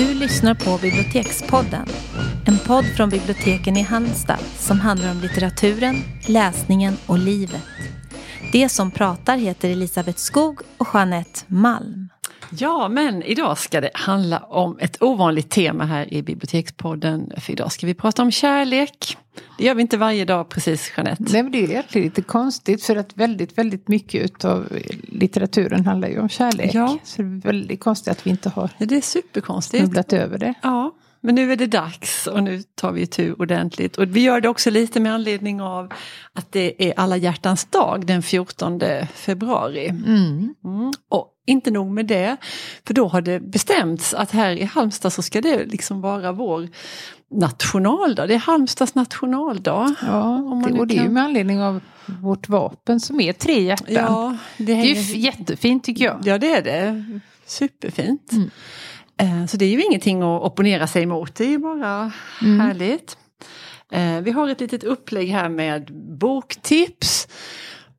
Du lyssnar på Bibliotekspodden. En podd från biblioteken i Halmstad som handlar om litteraturen, läsningen och livet. Det som pratar heter Elisabeth Skog och Jeanette Malm. Ja, men idag ska det handla om ett ovanligt tema här i Bibliotekspodden. För idag ska vi prata om kärlek. Det gör vi inte varje dag precis, Jeanette. Nej, men det är egentligen lite konstigt för att väldigt, väldigt mycket av litteraturen handlar ju om kärlek. Ja. Så det är väldigt konstigt att vi inte har Ja, det är superkonstigt. snubblat över det. Ja, men nu är det dags och nu tar vi tur ordentligt. Och vi gör det också lite med anledning av att det är alla hjärtans dag den 14 februari. Mm. Mm. Och inte nog med det, för då har det bestämts att här i Halmstad så ska det liksom vara vår nationaldag. Det är Halmstads nationaldag. Ja, det, och det är ju med anledning av vårt vapen som är tre hjärtan. Ja, det, det är ju hänger- jättefint tycker jag. Ja det är det. Superfint. Mm. Eh, Så det är ju ingenting att opponera sig emot, det är ju bara Mm. härligt. Eh, Vi har ett litet upplägg här med boktips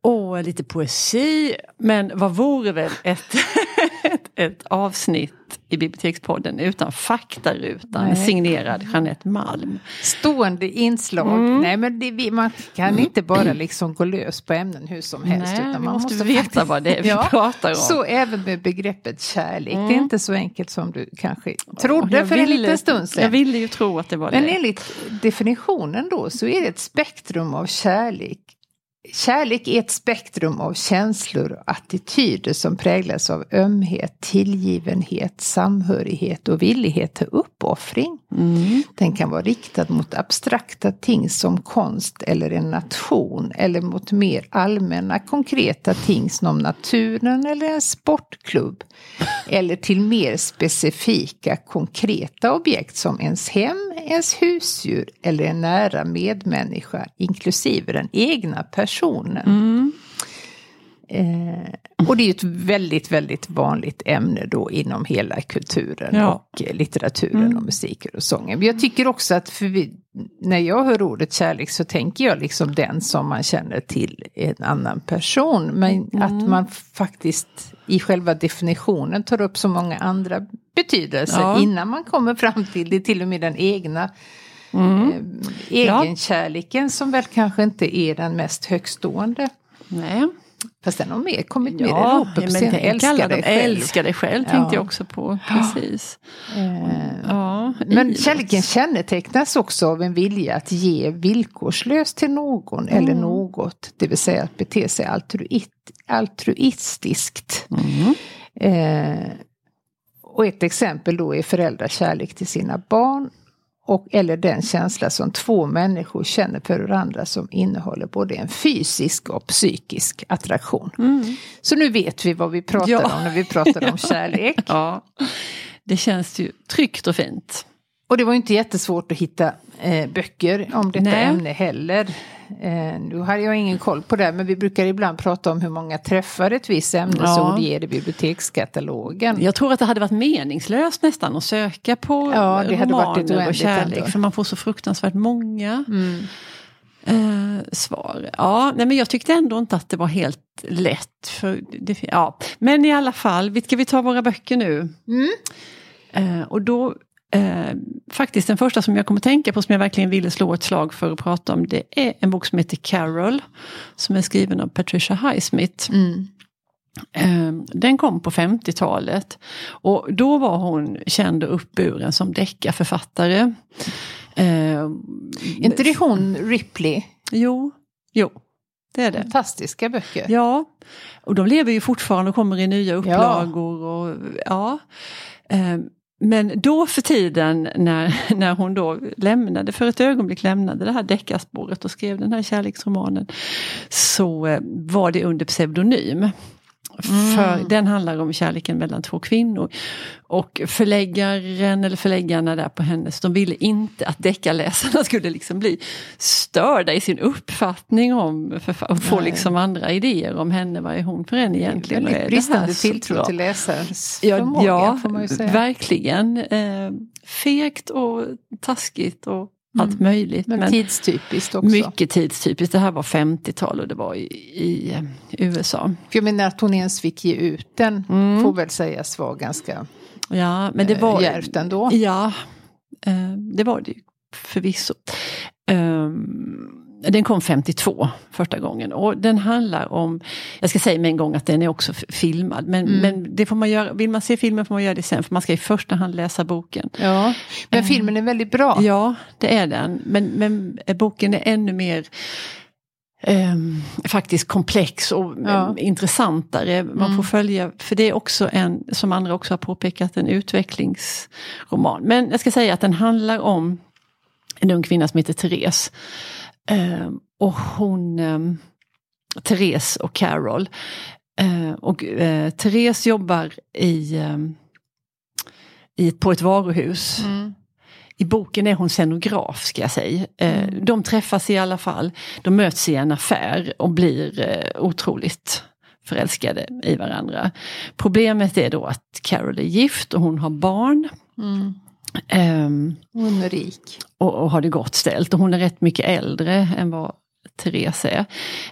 och lite poesi. Men vad vore väl ett, ett, ett avsnitt i Bibliotekspodden utan faktarutan Nej. signerad Jeanette Malm. Stående inslag. Mm. Nej men det, man kan inte bara liksom gå lös på ämnen hur som helst. Nej, utan man måste, måste veta faktiskt- vad det är vi Ja, pratar om. Så även med begreppet kärlek. Mm. Det är inte så enkelt som du kanske trodde Jag för en ville- liten stund sedan. Jag ville ju tro att det var Men det. enligt definitionen då så är det ett spektrum av kärlek. Kärlek är ett spektrum av känslor och attityder som präglas av ömhet, tillgivenhet, samhörighet och villighet till uppoffring. Mm. Den kan vara riktad mot abstrakta ting som konst eller en nation eller mot mer allmänna konkreta ting som naturen eller en sportklubb. Eller till mer specifika konkreta objekt som ens hem, ens husdjur eller en nära medmänniska inklusive den egna personen. Mm. Eh, och det är ju ett väldigt, väldigt vanligt ämne då inom hela kulturen Ja. och eh, litteraturen Mm. och musiken och sången. Men jag tycker också att vi, när jag hör ordet kärlek så tänker jag liksom den som man känner till en annan person. Men Mm. att man faktiskt i själva definitionen tar upp så många andra betydelser Ja. innan man kommer fram till det, till och med den egna Mm. eh, egenkärleken som väl kanske inte är den mest högstående. Nej. Fast den har mer kommit mer i Ja, ropet på tänk Älska dig själv. älskar dig själv Ja. tänkte jag också på. Precis. Eh, Ja, Men kärleken kännetecknas också av en vilja att ge villkorslöst till någon eller Mm. något. Det vill säga att bete sig altruit, altruistiskt. Mm. Eh, och ett exempel då är föräldrars kärlek till sina barn. Och, eller den känsla som två människor känner för varandra som innehåller både en fysisk och psykisk attraktion. Mm. Så nu vet vi vad vi pratar Ja. om när vi pratar om kärlek. Ja, det känns ju tryggt och fint. Och det var inte jättesvårt att hitta eh, böcker om detta Nej. ämne heller. Eh, nu hade jag ingen koll på det, men vi brukar ibland prata om hur många träffar ett visst ämnesord Ja. ger i bibliotekskatalogen. Jag tror att det hade varit meningslöst nästan att söka på Ja, det hade varit ett och kärlek. ändå. För man får så fruktansvärt många Mm. eh, svar. Ja, nej, men jag tyckte ändå inte att det var helt lätt. För det, ja. Men i alla fall, ska vi ta våra böcker nu? Mm. Eh, och då, eh, faktiskt den första som jag kommer tänka på som jag verkligen ville slå ett slag för att prata om det är en bok som heter Carol. Som är skriven av Patricia Highsmith. Mm. Eh, Den kom på 50-talet. Och då var hon känd och uppburen som deckarförfattare. Eh, Är inte det hon Ripley? Jo, jo, det är det. Fantastiska böcker. Ja, och de lever ju fortfarande och kommer i nya upplagor. Och, ja. Men då för tiden när, när hon då lämnade, för ett ögonblick lämnade det här deckarspåret och skrev den här kärleksromanen. Så eh, var det under pseudonym. För den handlar om kärleken mellan två kvinnor. Och förläggaren eller förläggarna där på hennes, de ville inte att deckarläsarna skulle liksom bli störda i sin uppfattning om och få Nej. liksom andra idéer om henne. Vad är hon för en egentligen? Väldigt bristande tilltro till läsarens Ja, förmåga ja får man ju säga. verkligen. Eh, fegt och taskigt och allt möjligt. Men, Men, tidstypiskt också. mycket tidstypiskt. Det här var 50-tal och det var i, i eh, USA. För jag menar att hon ens fick ge ut den Mm. får väl sägas vara ganska Ja, men det eh, var... djärvt ändå. Ja, eh, det var det ju förvisso. Um, den kom 52 första gången och den handlar om, jag ska säga med en gång att den är också filmad, men, Mm. men det får man göra, vill man se filmen får man göra det sen för man ska i första hand läsa boken. Ja, men filmen är väldigt bra. Ja, det är den, men, men boken är ännu mer ehm, faktiskt komplex och Ja. em, intressantare. Man Mm. får följa, för det är också en, som andra också har påpekat, en utvecklingsroman. Men jag ska säga att den handlar om en ung kvinna som heter Therese. Ehm, och hon, um, Therese och Carol. Eh, och uh, Therese jobbar i, ehm, i på ett varuhus. Mm. I boken är hon scenograf ska jag säga. Eh, Mm. De träffas i alla fall, de möts i en affär och blir eh, otroligt förälskade i varandra. Problemet är då att Carol är gift och hon har barn. Mm. Ehm, Hon är rik. och, och har det gott ställt. Och hon är rätt mycket äldre än vad Therese är.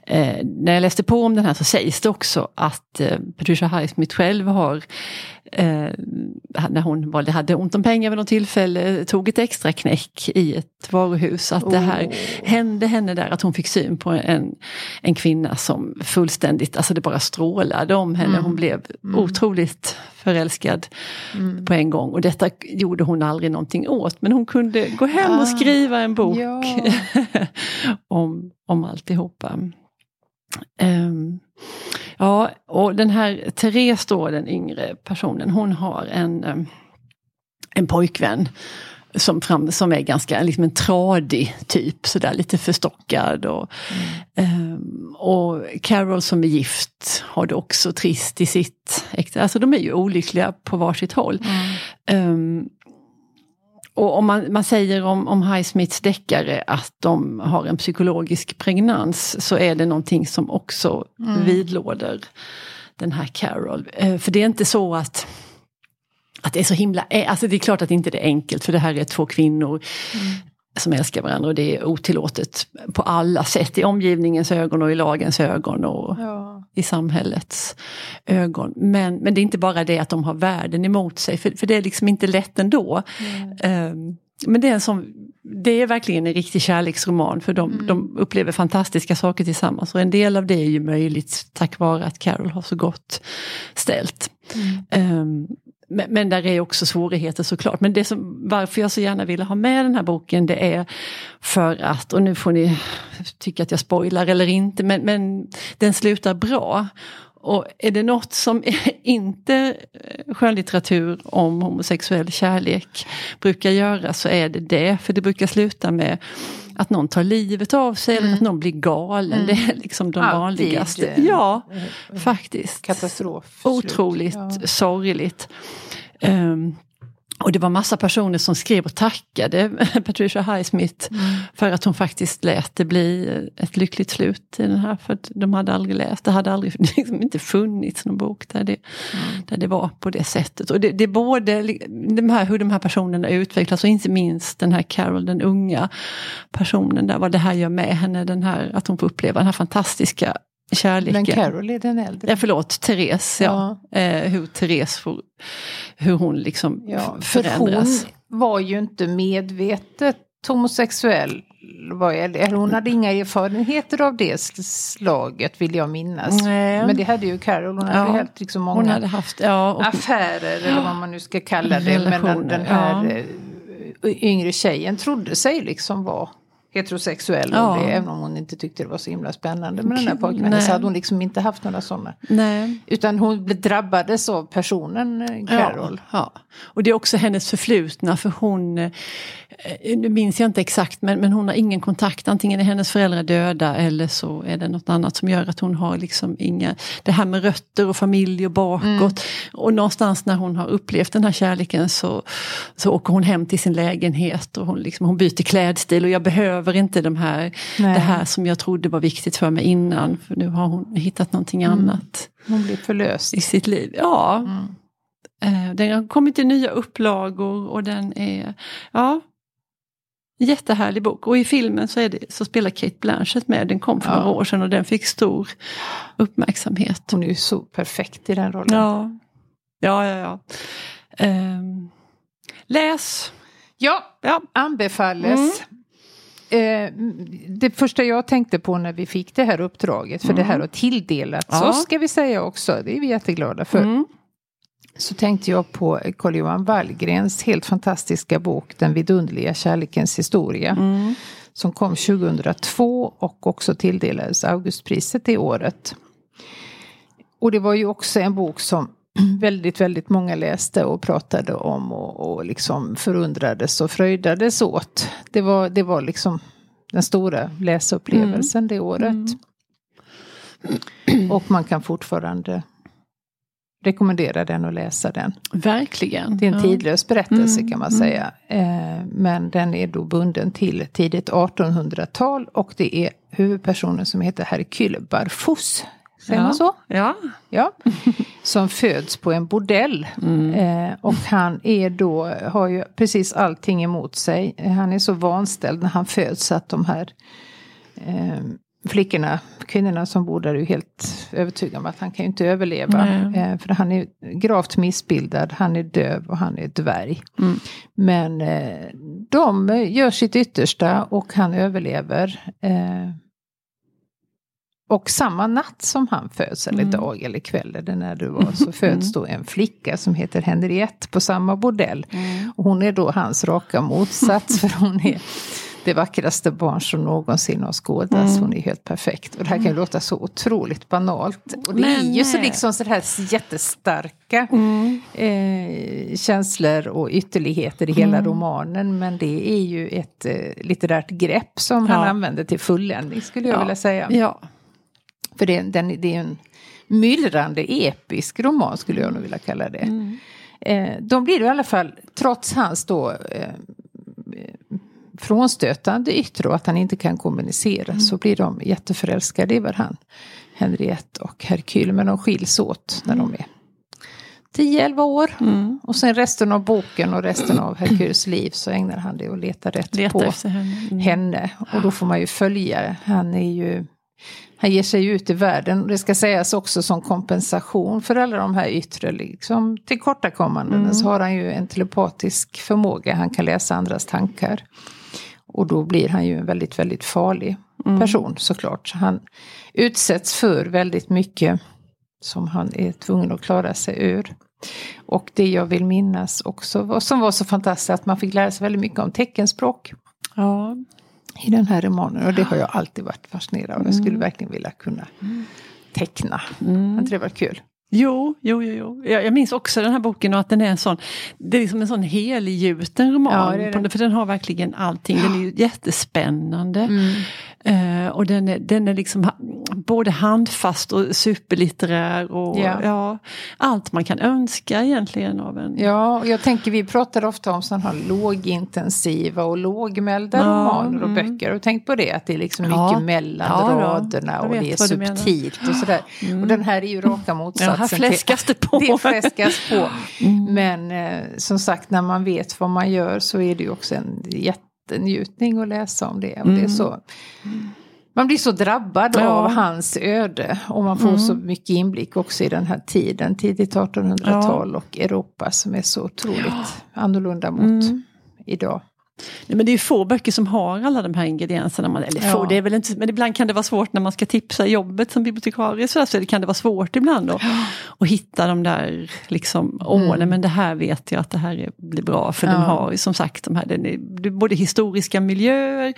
Eh, när jag läste på om den här så sägs det också att eh, Patricia Highsmith själv har, eh, när hon var, hade ont om pengar vid något tillfälle, tog ett extra knäck i ett varuhus. Att det här hände henne där, att hon fick syn på en, en kvinna som fullständigt, alltså det bara strålade om henne. Mm. Hon blev otroligt förälskad Mm. på en gång. Och detta gjorde hon aldrig någonting åt. Men hon kunde gå hem och Ah, skriva en bok ja. om, om alltihopa. Um, ja, och den här Therese då, den yngre personen, hon har en, em, en pojkvän som, fram, som är ganska liksom en tradig typ, sådär lite förstockad. Och, ehm, och Carol som är gift har det också trist i sitt äkta, alltså de är ju olyckliga på varsitt håll. Ehm, och om man, man säger om, om Highsmiths deckare att de har en psykologisk pregnans så är det någonting som också vidlåder den här Carol. Eh, för det är inte så att att det är så himla, alltså det är klart att inte det är enkelt för det här är två kvinnor som älskar varandra och det är otillåtet på alla sätt i omgivningens ögon och i lagens ögon och Ja. I samhällets ögon. Men, men det är inte bara det att de har världen emot sig, för, för det är liksom inte lätt ändå. Um, men det är, en sån, det är verkligen en riktig kärleksroman för de, de upplever fantastiska saker tillsammans. Och en del av det är ju möjligt tack vare att Carol har så gott ställt. Um, men, men där är också svårigheter såklart. Men det som, varför jag så gärna ville ha med den här boken det är för att, och nu får ni tycka att jag spoilar eller inte, men, men den slutar bra. Och är det något som inte eh, skönlitteratur om homosexuell kärlek brukar göra så är det det. För det brukar sluta med att någon tar livet av sig eller att någon blir galen. Det är liksom de Alltid, vanligaste. Ja, faktiskt. Katastrof. Otroligt Ja. sorgligt. Ehm, och det var massa personer som skrev och tackade Patricia Highsmith för att hon faktiskt lät det bli ett lyckligt slut i den här. För att de hade aldrig läst, det hade aldrig liksom inte funnits någon bok där det, där det var på det sättet. Och det, det är både de här, hur de här personerna utvecklas och inte minst den här Carol, den unga personen där, vad det här gör med henne, den här, att hon får uppleva den här fantastiska kärleken. Men Carol är den äldre. Ja, förlåt, Therese, ja. Eh, hur Therese får, hur hon liksom Ja, för förändras. hon var ju inte medvetet homosexuell. Är det? Eller Hon hade inga erfarenheter av det slaget vill jag minnas. Nej. Men det hade ju Carol. Hon Ja. hade helt liksom många Hon hade haft, ja, och, affärer eller vad man nu ska kalla det. Relationer, den här ja. eh, yngre tjejen trodde sig liksom vara heterosexuell. Ja. Och det, även om hon inte tyckte det var så himla spännande med den här pojkvännen så hade hon liksom inte haft några sådana. nej. Utan hon drabbades av personen eh, Carol. Ja, ja. Och det är också hennes förflutna för hon, eh, nu minns jag inte exakt men, men hon har ingen kontakt, antingen är hennes föräldrar döda eller så är det något annat som gör att hon har liksom inga, det här med rötter och familj och bakåt. Mm. Och någonstans när hon har upplevt den här kärleken så, så åker hon hem till sin lägenhet och hon, liksom, hon byter klädstil och jag behöver inte de här, Nej. det här som jag trodde var viktigt för mig innan för nu har hon hittat någonting Mm. annat Hon blev förlöst. i sitt liv. Ja, Mm. Eh, Den har kommit i nya upplagor och den är, ja, jättehärlig bok. Och i filmen så, är det, så spelar Kate Blanchett med, den kom för Ja. några år sedan och den fick stor uppmärksamhet. Hon är ju så perfekt i den rollen. Ja, ja, ja. ja. Um, läs! Ja, ja. anbefalles. Mm. Eh, det första jag tänkte på när vi fick det här uppdraget, för mm. det här har tilldelats ja. oss ska vi säga också, det är vi jätteglada för. Mm. Så tänkte jag på Carl-Johan Wallgrens helt fantastiska bok Den vidunderliga kärlekens historia. Mm. Som kom 2002 och också tilldelades Augustpriset det året. Och det var ju också en bok som väldigt, väldigt många läste och pratade om och, och liksom förundrades och fröjdades åt. Det var, det var liksom den stora läsupplevelsen mm. det året. Mm. Och man kan fortfarande rekommendera den och läsa den. Verkligen. Det är en tidlös berättelse mm, kan man mm. säga. Eh, men den är då bunden till tidigt 1800-tal och det är huvudpersonen som heter Hercule Barfus. Säger ja. man så? Ja. ja. Som föds på en bordell. Mm. Eh, och han är då, har ju precis allting emot sig. Han är så vanställd när han föds att de här eh, flickorna, kvinnorna som bor där är ju helt övertygade om att han kan ju inte överleva. Eh, för han är gravt missbildad, han är döv och han är dvärg. Mm. Men eh, de gör sitt yttersta och han överlever. Och samma natt som han föds, eller mm. dag eller kväll, eller när det var, så föds då en flicka som heter Henriette på samma bordell. Mm. Och hon är då hans raka motsats, för hon är det vackraste barn som någonsin har skådats. Mm. Hon är helt perfekt. Och det här kan ju mm. låta så otroligt banalt. Och det Men, är ju så eh, liksom så här jättestarka mm. eh, känslor och ytterligheter i hela mm. romanen. Men det är ju ett eh, litterärt grepp som ja. han använder till fulländning skulle jag ja. vilja säga. Ja. För det, den, det är en myllrande episk roman skulle jag nog vilja kalla det. Mm. Eh, de blir i alla fall, trots hans då eh, frånstötande yttre och att han inte kan kommunicera mm. så blir de jätteförälskade i varandra. Henriette och Hercule men de skiljs åt när de är 10-11 år. Mm. Och sen resten av boken och resten av Hercules liv så ägnar han det att leta rätt leta på henne. Mm. henne. Och då får man ju följa. Han är ju han ger sig ut i världen. Det ska sägas också som kompensation för alla de här yttre liksom, tillkortakommandena. Mm. Så har han ju en telepatisk förmåga. Han kan läsa andras tankar. Och då blir han ju en väldigt, väldigt farlig mm. person såklart. Han utsätts för väldigt mycket som han är tvungen att klara sig ur. Och det jag vill minnas också, som var så fantastiskt, att man fick lära sig väldigt mycket om teckenspråk. Ja. I den här romanen. Och det har jag alltid varit fascinerad av. Jag skulle mm. verkligen vilja kunna teckna. Mm. Hade det varit kul? Jo, jo, jo, jo. Jag, jag minns också den här boken och att den är en sån, det är liksom en sån helgjuten roman. Ja, det det. För den har verkligen allting, den är ju jättespännande. Mm. Uh, och den är, den är liksom både handfast och superlitterär och ja. ja. allt man kan önska egentligen av en. Ja, och jag tänker vi pratar ofta om sådana här lågintensiva och lågmälda ja, romaner och mm. böcker. Och tänk på det att det är liksom mycket ja. mellan raderna och det är subtilt och sådär. Mm. Och den här är ju raka motsatsen. Här fläskas det på. det fläskas på. Mm. Men eh, som sagt när man vet vad man gör så är det ju också en jätte njutning att läsa om det. Och det är mm. så, man blir så drabbad ja. av hans öde och man får mm. så mycket inblick också i den här tiden, tidigt 1800-tal ja. och Europa som är så otroligt ja. annorlunda mot mm. idag. Nej, men det är få böcker som har alla de här ingredienserna. Man, eller få, det är väl inte, men ibland kan det vara svårt när man ska tipsa jobbet som bibliotekarie. Så, så kan det vara svårt ibland då, att hitta de där, liksom, åh mm. nej, men det här vet jag att det här är, blir bra. För ja. den har som sagt de här, den är, både historiska miljöer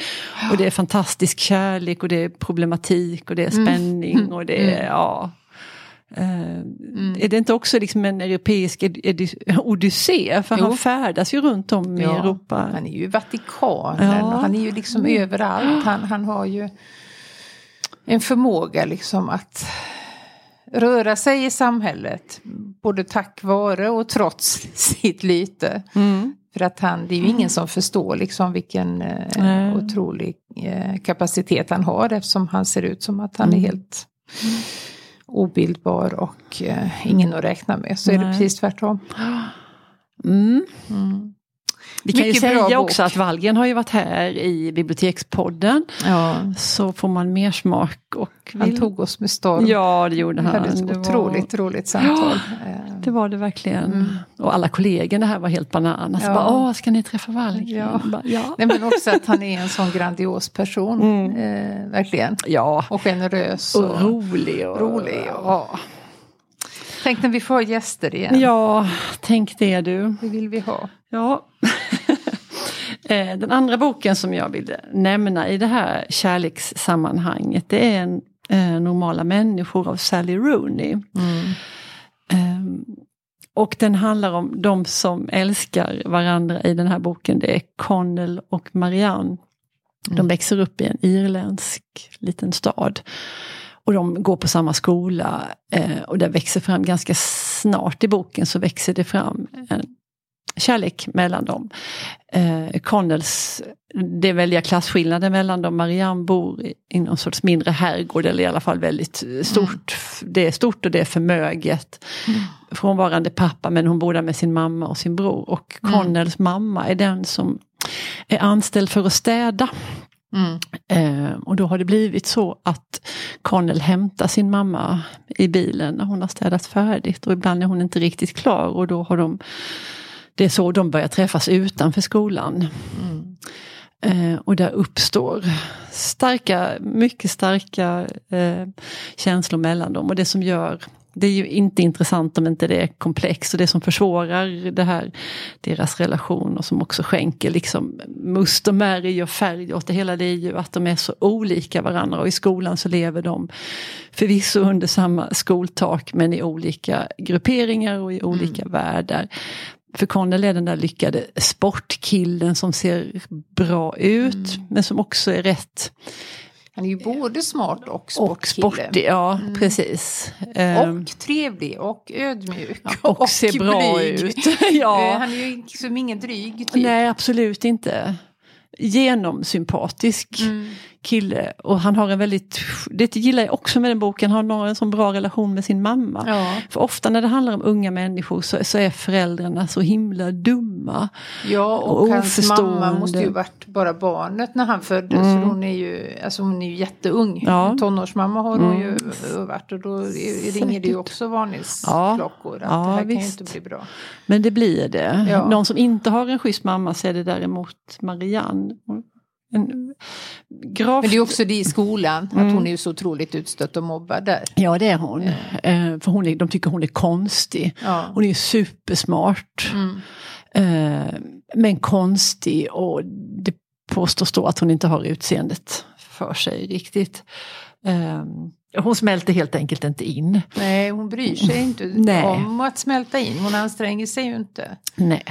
och det är fantastisk kärlek och det är problematik och det är mm. spänning mm. och det är, mm. ja. Mm. Är det inte också liksom en europeisk odyssé? För jo. han färdas ju runt om i ja, Europa. Han är ju Vatikanen ja. och han är ju liksom mm. överallt. Han, han har ju en förmåga liksom att röra sig i samhället. Både tack vare och trots sitt lyte. Mm. För att han, det är ju ingen som förstår liksom vilken eh, otrolig eh, kapacitet han har eftersom han ser ut som att han är mm. helt obildbar och eh, ingen att räkna med. Så Nej. är det precis tvärtom. Mm. Mm. Vi kan Mycket ju säga också att Valgen har ju varit här i Bibliotekspodden. Ja. Så får man mer smak. Och vill... Han tog oss med storm. Ja det gjorde han. Vi hade ett otroligt var... roligt samtal. Ja. Det var det verkligen. Mm. Och alla kollegorna här var helt bananas. Ja. Bara, Åh, ska ni träffa Wallgren? Ja. Bara, ja. Nej, men också att han är en sån grandios person. Mm. Eh, verkligen. Ja. Och generös. Och, och rolig. Och, rolig och, ja. Tänk när vi får gäster igen. Ja, tänk det du. Det vill vi ha. Ja. Eh, den andra boken som jag vill nämna i det här kärlekssammanhanget det är en, eh, Normala människor av Sally Rooney. Mm. Um, och den handlar om de som älskar varandra i den här boken. Det är Connell och Marianne. Mm. De växer upp i en irländsk liten stad. Och de går på samma skola eh, och det växer fram ganska snart i boken så växer det fram en kärlek mellan dem. Eh, Connells, det är väldiga klasskillnader mellan dem. Marianne bor i någon sorts mindre herrgård eller i alla fall väldigt stort. Mm. Det är stort och det är förmöget. Mm. Frånvarande pappa men hon bor där med sin mamma och sin bror. Och mm. Connells mm. mamma är den som är anställd för att städa. Mm. Eh, och då har det blivit så att Connell hämtar sin mamma i bilen när hon har städat färdigt och ibland är hon inte riktigt klar och då har de det är så de börjar träffas utanför skolan. Mm. Eh, och där uppstår starka, mycket starka eh, känslor mellan dem. Och det som gör det är ju inte intressant om inte det är komplext och det som försvårar det här, deras relation och som också skänker liksom must och märg och färg åt det hela det är ju att de är så olika varandra och i skolan så lever de förvisso under samma skoltak men i olika grupperingar och i olika mm. världar. För Connell är den där lyckade sportkillen som ser bra ut mm. men som också är rätt han är ju både smart och sportkille. Och sportig, ja mm. precis. Och ehm. trevlig och ödmjuk. och, och ser bra blyg. ut. ja. Eh, han är ju liksom ingen dryg typ. Nej absolut inte. Genomsympatisk. Mm kille och han har en väldigt, det gillar jag också med den boken, han har en sån bra relation med sin mamma. Ja. För ofta när det handlar om unga människor så, så är föräldrarna så himla dumma. Ja och, och hans mamma måste ju varit bara barnet när han föddes. Mm. Hon är ju, alltså hon är ju jätteung. Ja. Tonårsmamma har hon mm. ju varit och då ringer det ju också varningsklockor. Ja. Att det här visst. kan ju inte bli bra. Men det blir det. Någon som inte har en schysst mamma så är det däremot Marianne. En gravt... Men det är också det i skolan, mm. att hon är så otroligt utstött och mobbad där. Ja det är hon. Mm. för hon är, de tycker hon är konstig. Ja. Hon är supersmart. Mm. Eh, men konstig och det påstås då att hon inte har utseendet för sig riktigt. Eh, hon smälter helt enkelt inte in. Nej, hon bryr sig inte om att smälta in. Hon anstränger sig ju inte. Nej.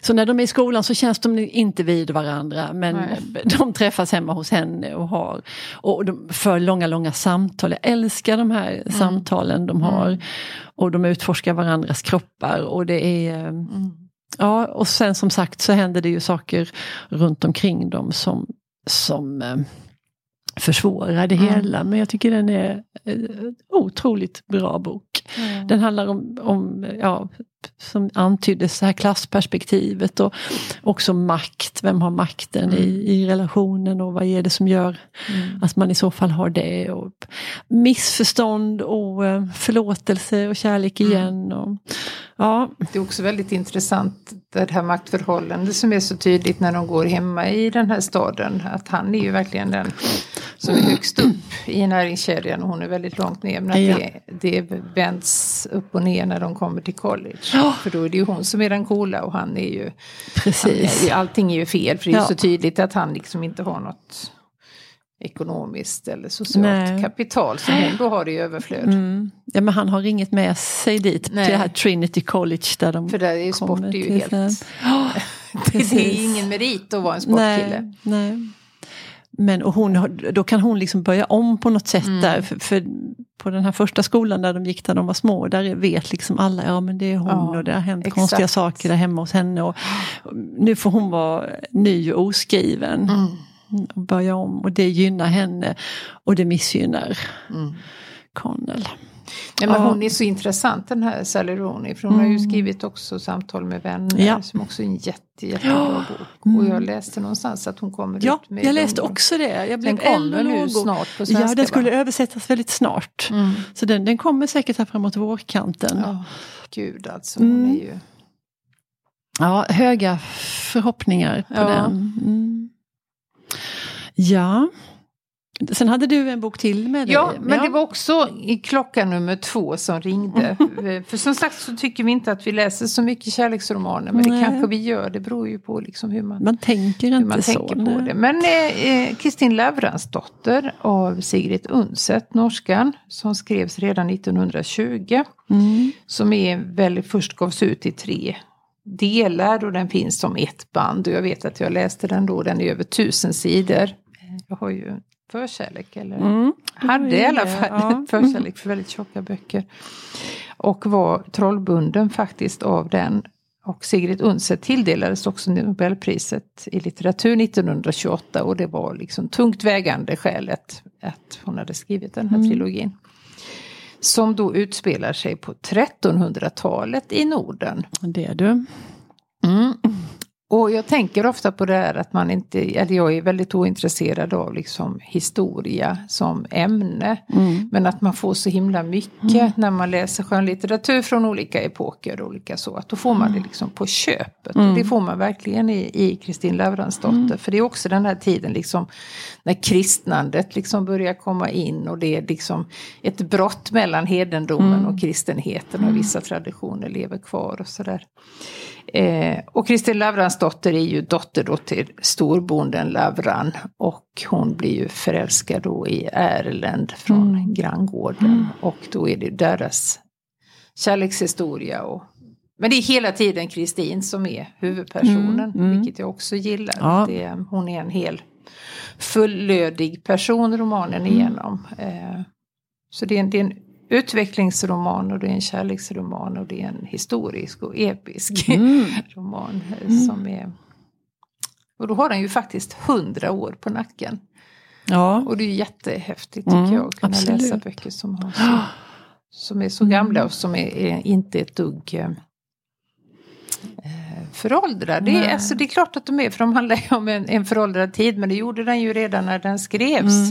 Så när de är i skolan så känns de inte vid varandra men Nej. de träffas hemma hos henne och har och de för långa, långa samtal. Jag älskar de här mm. samtalen de har. Mm. Och de utforskar varandras kroppar och det är mm. Ja och sen som sagt så händer det ju saker runt omkring dem som, som eh, försvårar det mm. hela. Men jag tycker den är en otroligt bra bok. Mm. Den handlar om, om ja, som antyddes, här klassperspektivet och också makt. Vem har makten mm. i, i relationen och vad är det som gör mm. att man i så fall har det. Och missförstånd och eh, förlåtelse och kärlek mm. igen. Och, ja. Det är också väldigt intressant det här maktförhållandet som är så tydligt när de går hemma i den här staden. Att han är ju verkligen den som är högst upp i näringskedjan och hon är väldigt långt ner. Men att det, det vänds upp och ner när de kommer till college. Ja. För då är det ju hon som är den coola och han är ju... Precis. Han, allting är ju fel för det är ja. så tydligt att han liksom inte har något ekonomiskt eller socialt Nej. kapital som hon då har i överflöd. Mm. Ja men han har inget med sig dit Nej. till det här Trinity College där de För där är ju sport är ju helt... Oh, det, är ingen merit att vara en sportkille. Nej. Nej. Men och hon, då kan hon liksom börja om på något sätt mm. där. För, för, på den här första skolan där de gick när de var små, där vet liksom alla, ja men det är hon ja, och det har hänt exakt. konstiga saker där hemma hos henne. Och, nu får hon vara ny och oskriven. Mm. Och börja om och det gynnar henne och det missgynnar mm. Connell. Nej, men hon är så intressant den här Sally Rooney. För hon mm. har ju mm. skrivit också Samtal med vänner. Ja. Som också är en jätte, jättebra bok. Mm. Och jag läste någonstans att hon kommer ja, ut med Ja, jag läste också det. Jag blev den kommer nu snart på svenska. Ja, den skulle va? översättas väldigt snart. Mm. Så den, den kommer säkert här framåt vårkanten. Ja, gud alltså. Hon mm. är ju... Ja, höga förhoppningar på ja. den. Ja. Sen hade du en bok till med dig. Ja, men ja. det var också i klocka nummer två som ringde. För som sagt så tycker vi inte att vi läser så mycket kärleksromaner. Men Nej. det kanske vi gör. Det beror ju på liksom hur man, man tänker inte man så. Tänker på det. Men eh, Kristin Lavransdotter av Sigrid Undset, norskan. Som skrevs redan 1920. Mm. Som är väl först gavs ut i tre delar och den finns som ett band. Och jag vet att jag läste den då, den är över tusen sidor. Har ju förkärlek, eller mm. hade i alla fall ja. förkärlek för väldigt tjocka böcker. Och var trollbunden faktiskt av den. Och Sigrid Undset tilldelades också Nobelpriset i litteratur 1928 och det var liksom tungt vägande skälet att hon hade skrivit den här mm. trilogin. Som då utspelar sig på 1300-talet i Norden. Det är du. Mm. Och jag tänker ofta på det här att man inte, eller jag är väldigt ointresserad av liksom historia som ämne. Mm. Men att man får så himla mycket mm. när man läser skönlitteratur från olika epoker och olika så. Att då får man det mm. liksom på köpet. Mm. Och det får man verkligen i Kristin Lavransdotter. Mm. För det är också den här tiden liksom när kristnandet liksom börjar komma in och det är liksom ett brott mellan hedendomen mm. och kristenheten och vissa traditioner lever kvar och sådär. Eh, och Kristin Lavransdotter är ju dotter då till storbonden Lavran. Och hon blir ju förälskad då i Erlend från mm. granngården. Mm. Och då är det deras kärlekshistoria. Och, men det är hela tiden Kristin som är huvudpersonen. Mm. Mm. Vilket jag också gillar. Ja. Det, hon är en hel fullödig person romanen mm. igenom. Eh, så det är en, det är en utvecklingsroman och det är en kärleksroman och det är en historisk och episk mm. roman. Mm. Som är, och då har den ju faktiskt hundra år på nacken. Ja. Och det är jättehäftigt tycker mm, jag att kunna absolut. läsa böcker som, har så, som är så gamla mm. och som är, är inte ett dugg eh, föråldrade. Det är, alltså, det är klart att de är, för de handlar ju om en, en föråldrad tid, men det gjorde den ju redan när den skrevs.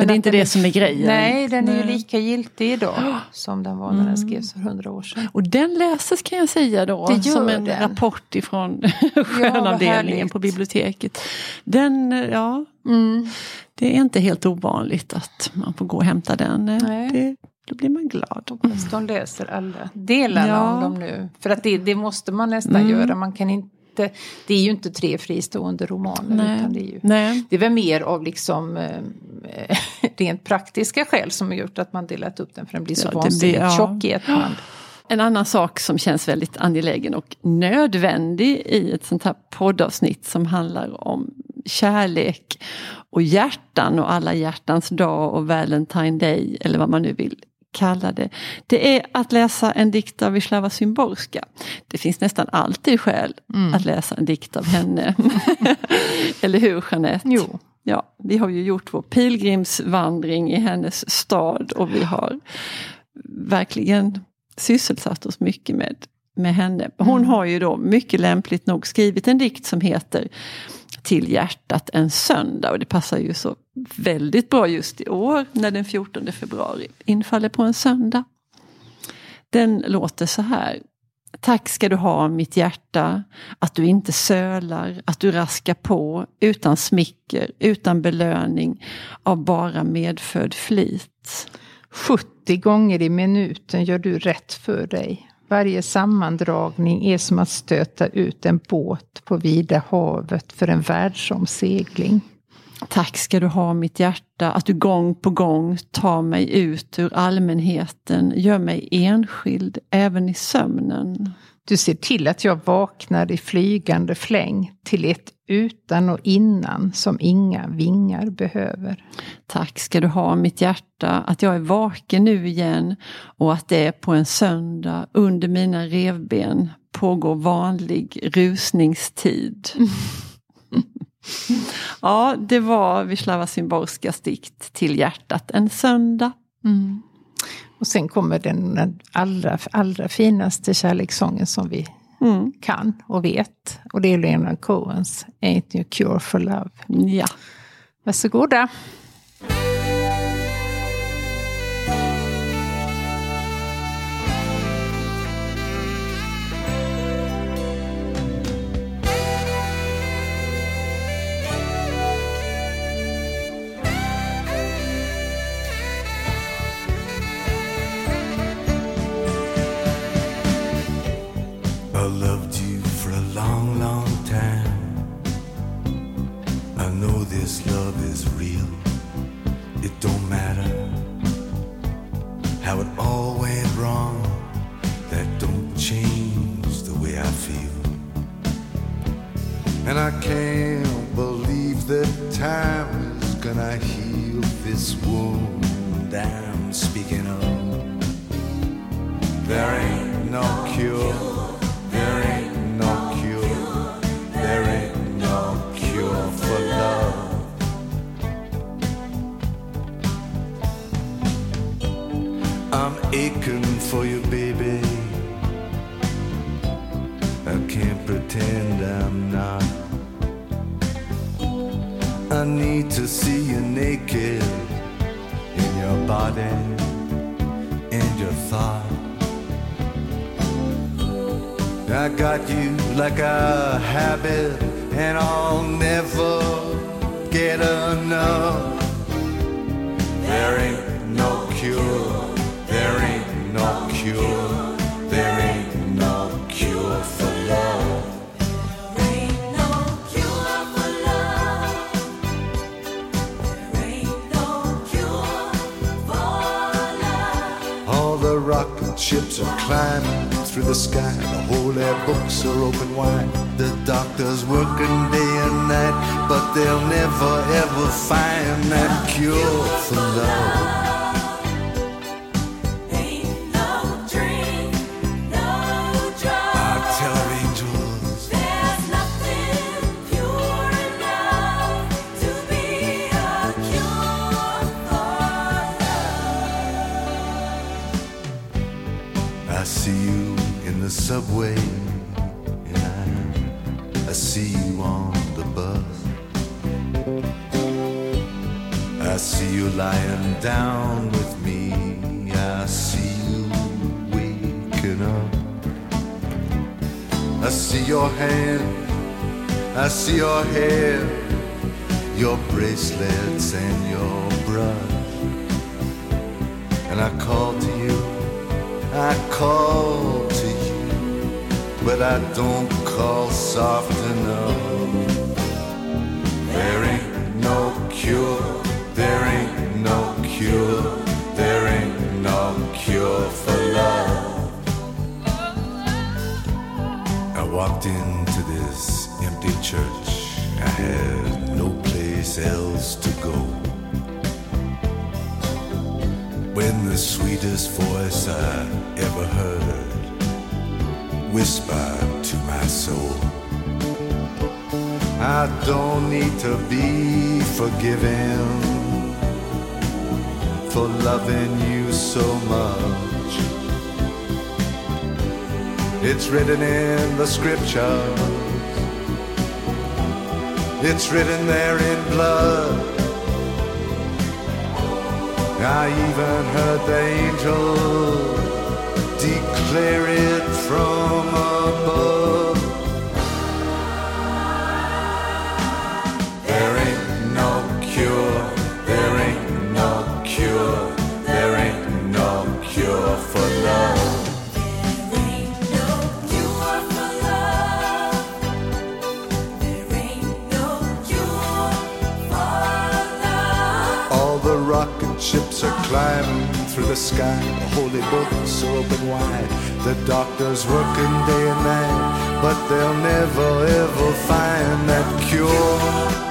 Mm. Men det är inte det som är grejen. Nej, den är ju lika giltig idag som den var när den mm. skrevs för hundra år sedan. Och den läses kan jag säga då som en den. rapport ifrån skönavdelningen ja, på biblioteket. Den, ja, mm. det är inte helt ovanligt att man får gå och hämta den. Det, då blir man glad. Hoppas de läser alla delarna ja. om dem nu. För att det, det måste man nästan mm. göra. Man kan inte inte, det är ju inte tre fristående romaner. Nej. Utan det, är ju, Nej. det är väl mer av liksom eh, rent praktiska skäl som har gjort att man delat upp den för den blir så ja, vansinnigt ja. tjock i ett band. En annan sak som känns väldigt angelägen och nödvändig i ett sånt här poddavsnitt som handlar om kärlek och hjärtan och alla hjärtans dag och Valentine Day eller vad man nu vill kalla det. Det är att läsa en dikt av Wisława Szymborska. Det finns nästan alltid skäl mm. att läsa en dikt av henne. Eller hur Jeanette? Jo. Ja, vi har ju gjort vår pilgrimsvandring i hennes stad och vi har verkligen sysselsatt oss mycket med, med henne. Hon mm. har ju då mycket lämpligt nog skrivit en dikt som heter till hjärtat en söndag. Och det passar ju så väldigt bra just i år när den 14 februari infaller på en söndag. Den låter så här. Tack ska du ha mitt hjärta, att du inte sölar, att du raskar på utan smicker, utan belöning, av bara medfödd flit. 70 gånger i minuten gör du rätt för dig. Varje sammandragning är som att stöta ut en båt på vida havet för en världsomsegling. Tack ska du ha mitt hjärta, att du gång på gång tar mig ut ur allmänheten, gör mig enskild även i sömnen. Du ser till att jag vaknar i flygande fläng till ett utan och innan som inga vingar behöver. Tack ska du ha mitt hjärta, att jag är vaken nu igen och att det är på en söndag under mina revben pågår vanlig rusningstid. ja, det var Wisława Szymborskas dikt Till hjärtat en söndag. Mm. Och sen kommer den allra, allra finaste kärlekssången som vi mm. kan och vet. Och det är Lena Cohens Ain't You Cure for Love. Ja. Varsågoda. to see you naked in your body and your thought. I got you like a habit, and I'll never get enough. There ain't ships are climbing through the sky. The holy books are open wide. The doctors working day and night, but they'll never ever find that cure for love. Subway and I, I see you on the bus. I see you lying down with me. I see you waking up. I see your hand, I see your hair, your bracelets and your brush. And I call to you, I call to you but I don't call soft enough. There ain't no cure, there ain't no cure, there ain't no cure for love. I walked into this empty church, I had no place else to go. When the sweetest voice I ever heard whisper to my soul. I don't need to be forgiven for loving you so much. It's written in the scriptures, it's written there in blood. I even heard the angels declare it from the sky, the holy books open wide. The doctors working day and night, but they'll never ever find that cure.